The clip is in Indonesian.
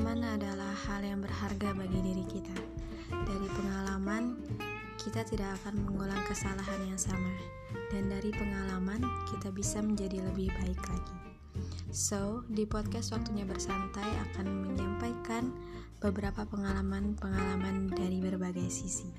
Pengalaman adalah hal yang berharga bagi diri kita. Dari pengalaman, kita tidak akan mengulang kesalahan yang sama, dan dari pengalaman, kita bisa menjadi lebih baik lagi. So, di podcast Waktunya Bersantai akan menyampaikan beberapa pengalaman-pengalaman dari berbagai sisi.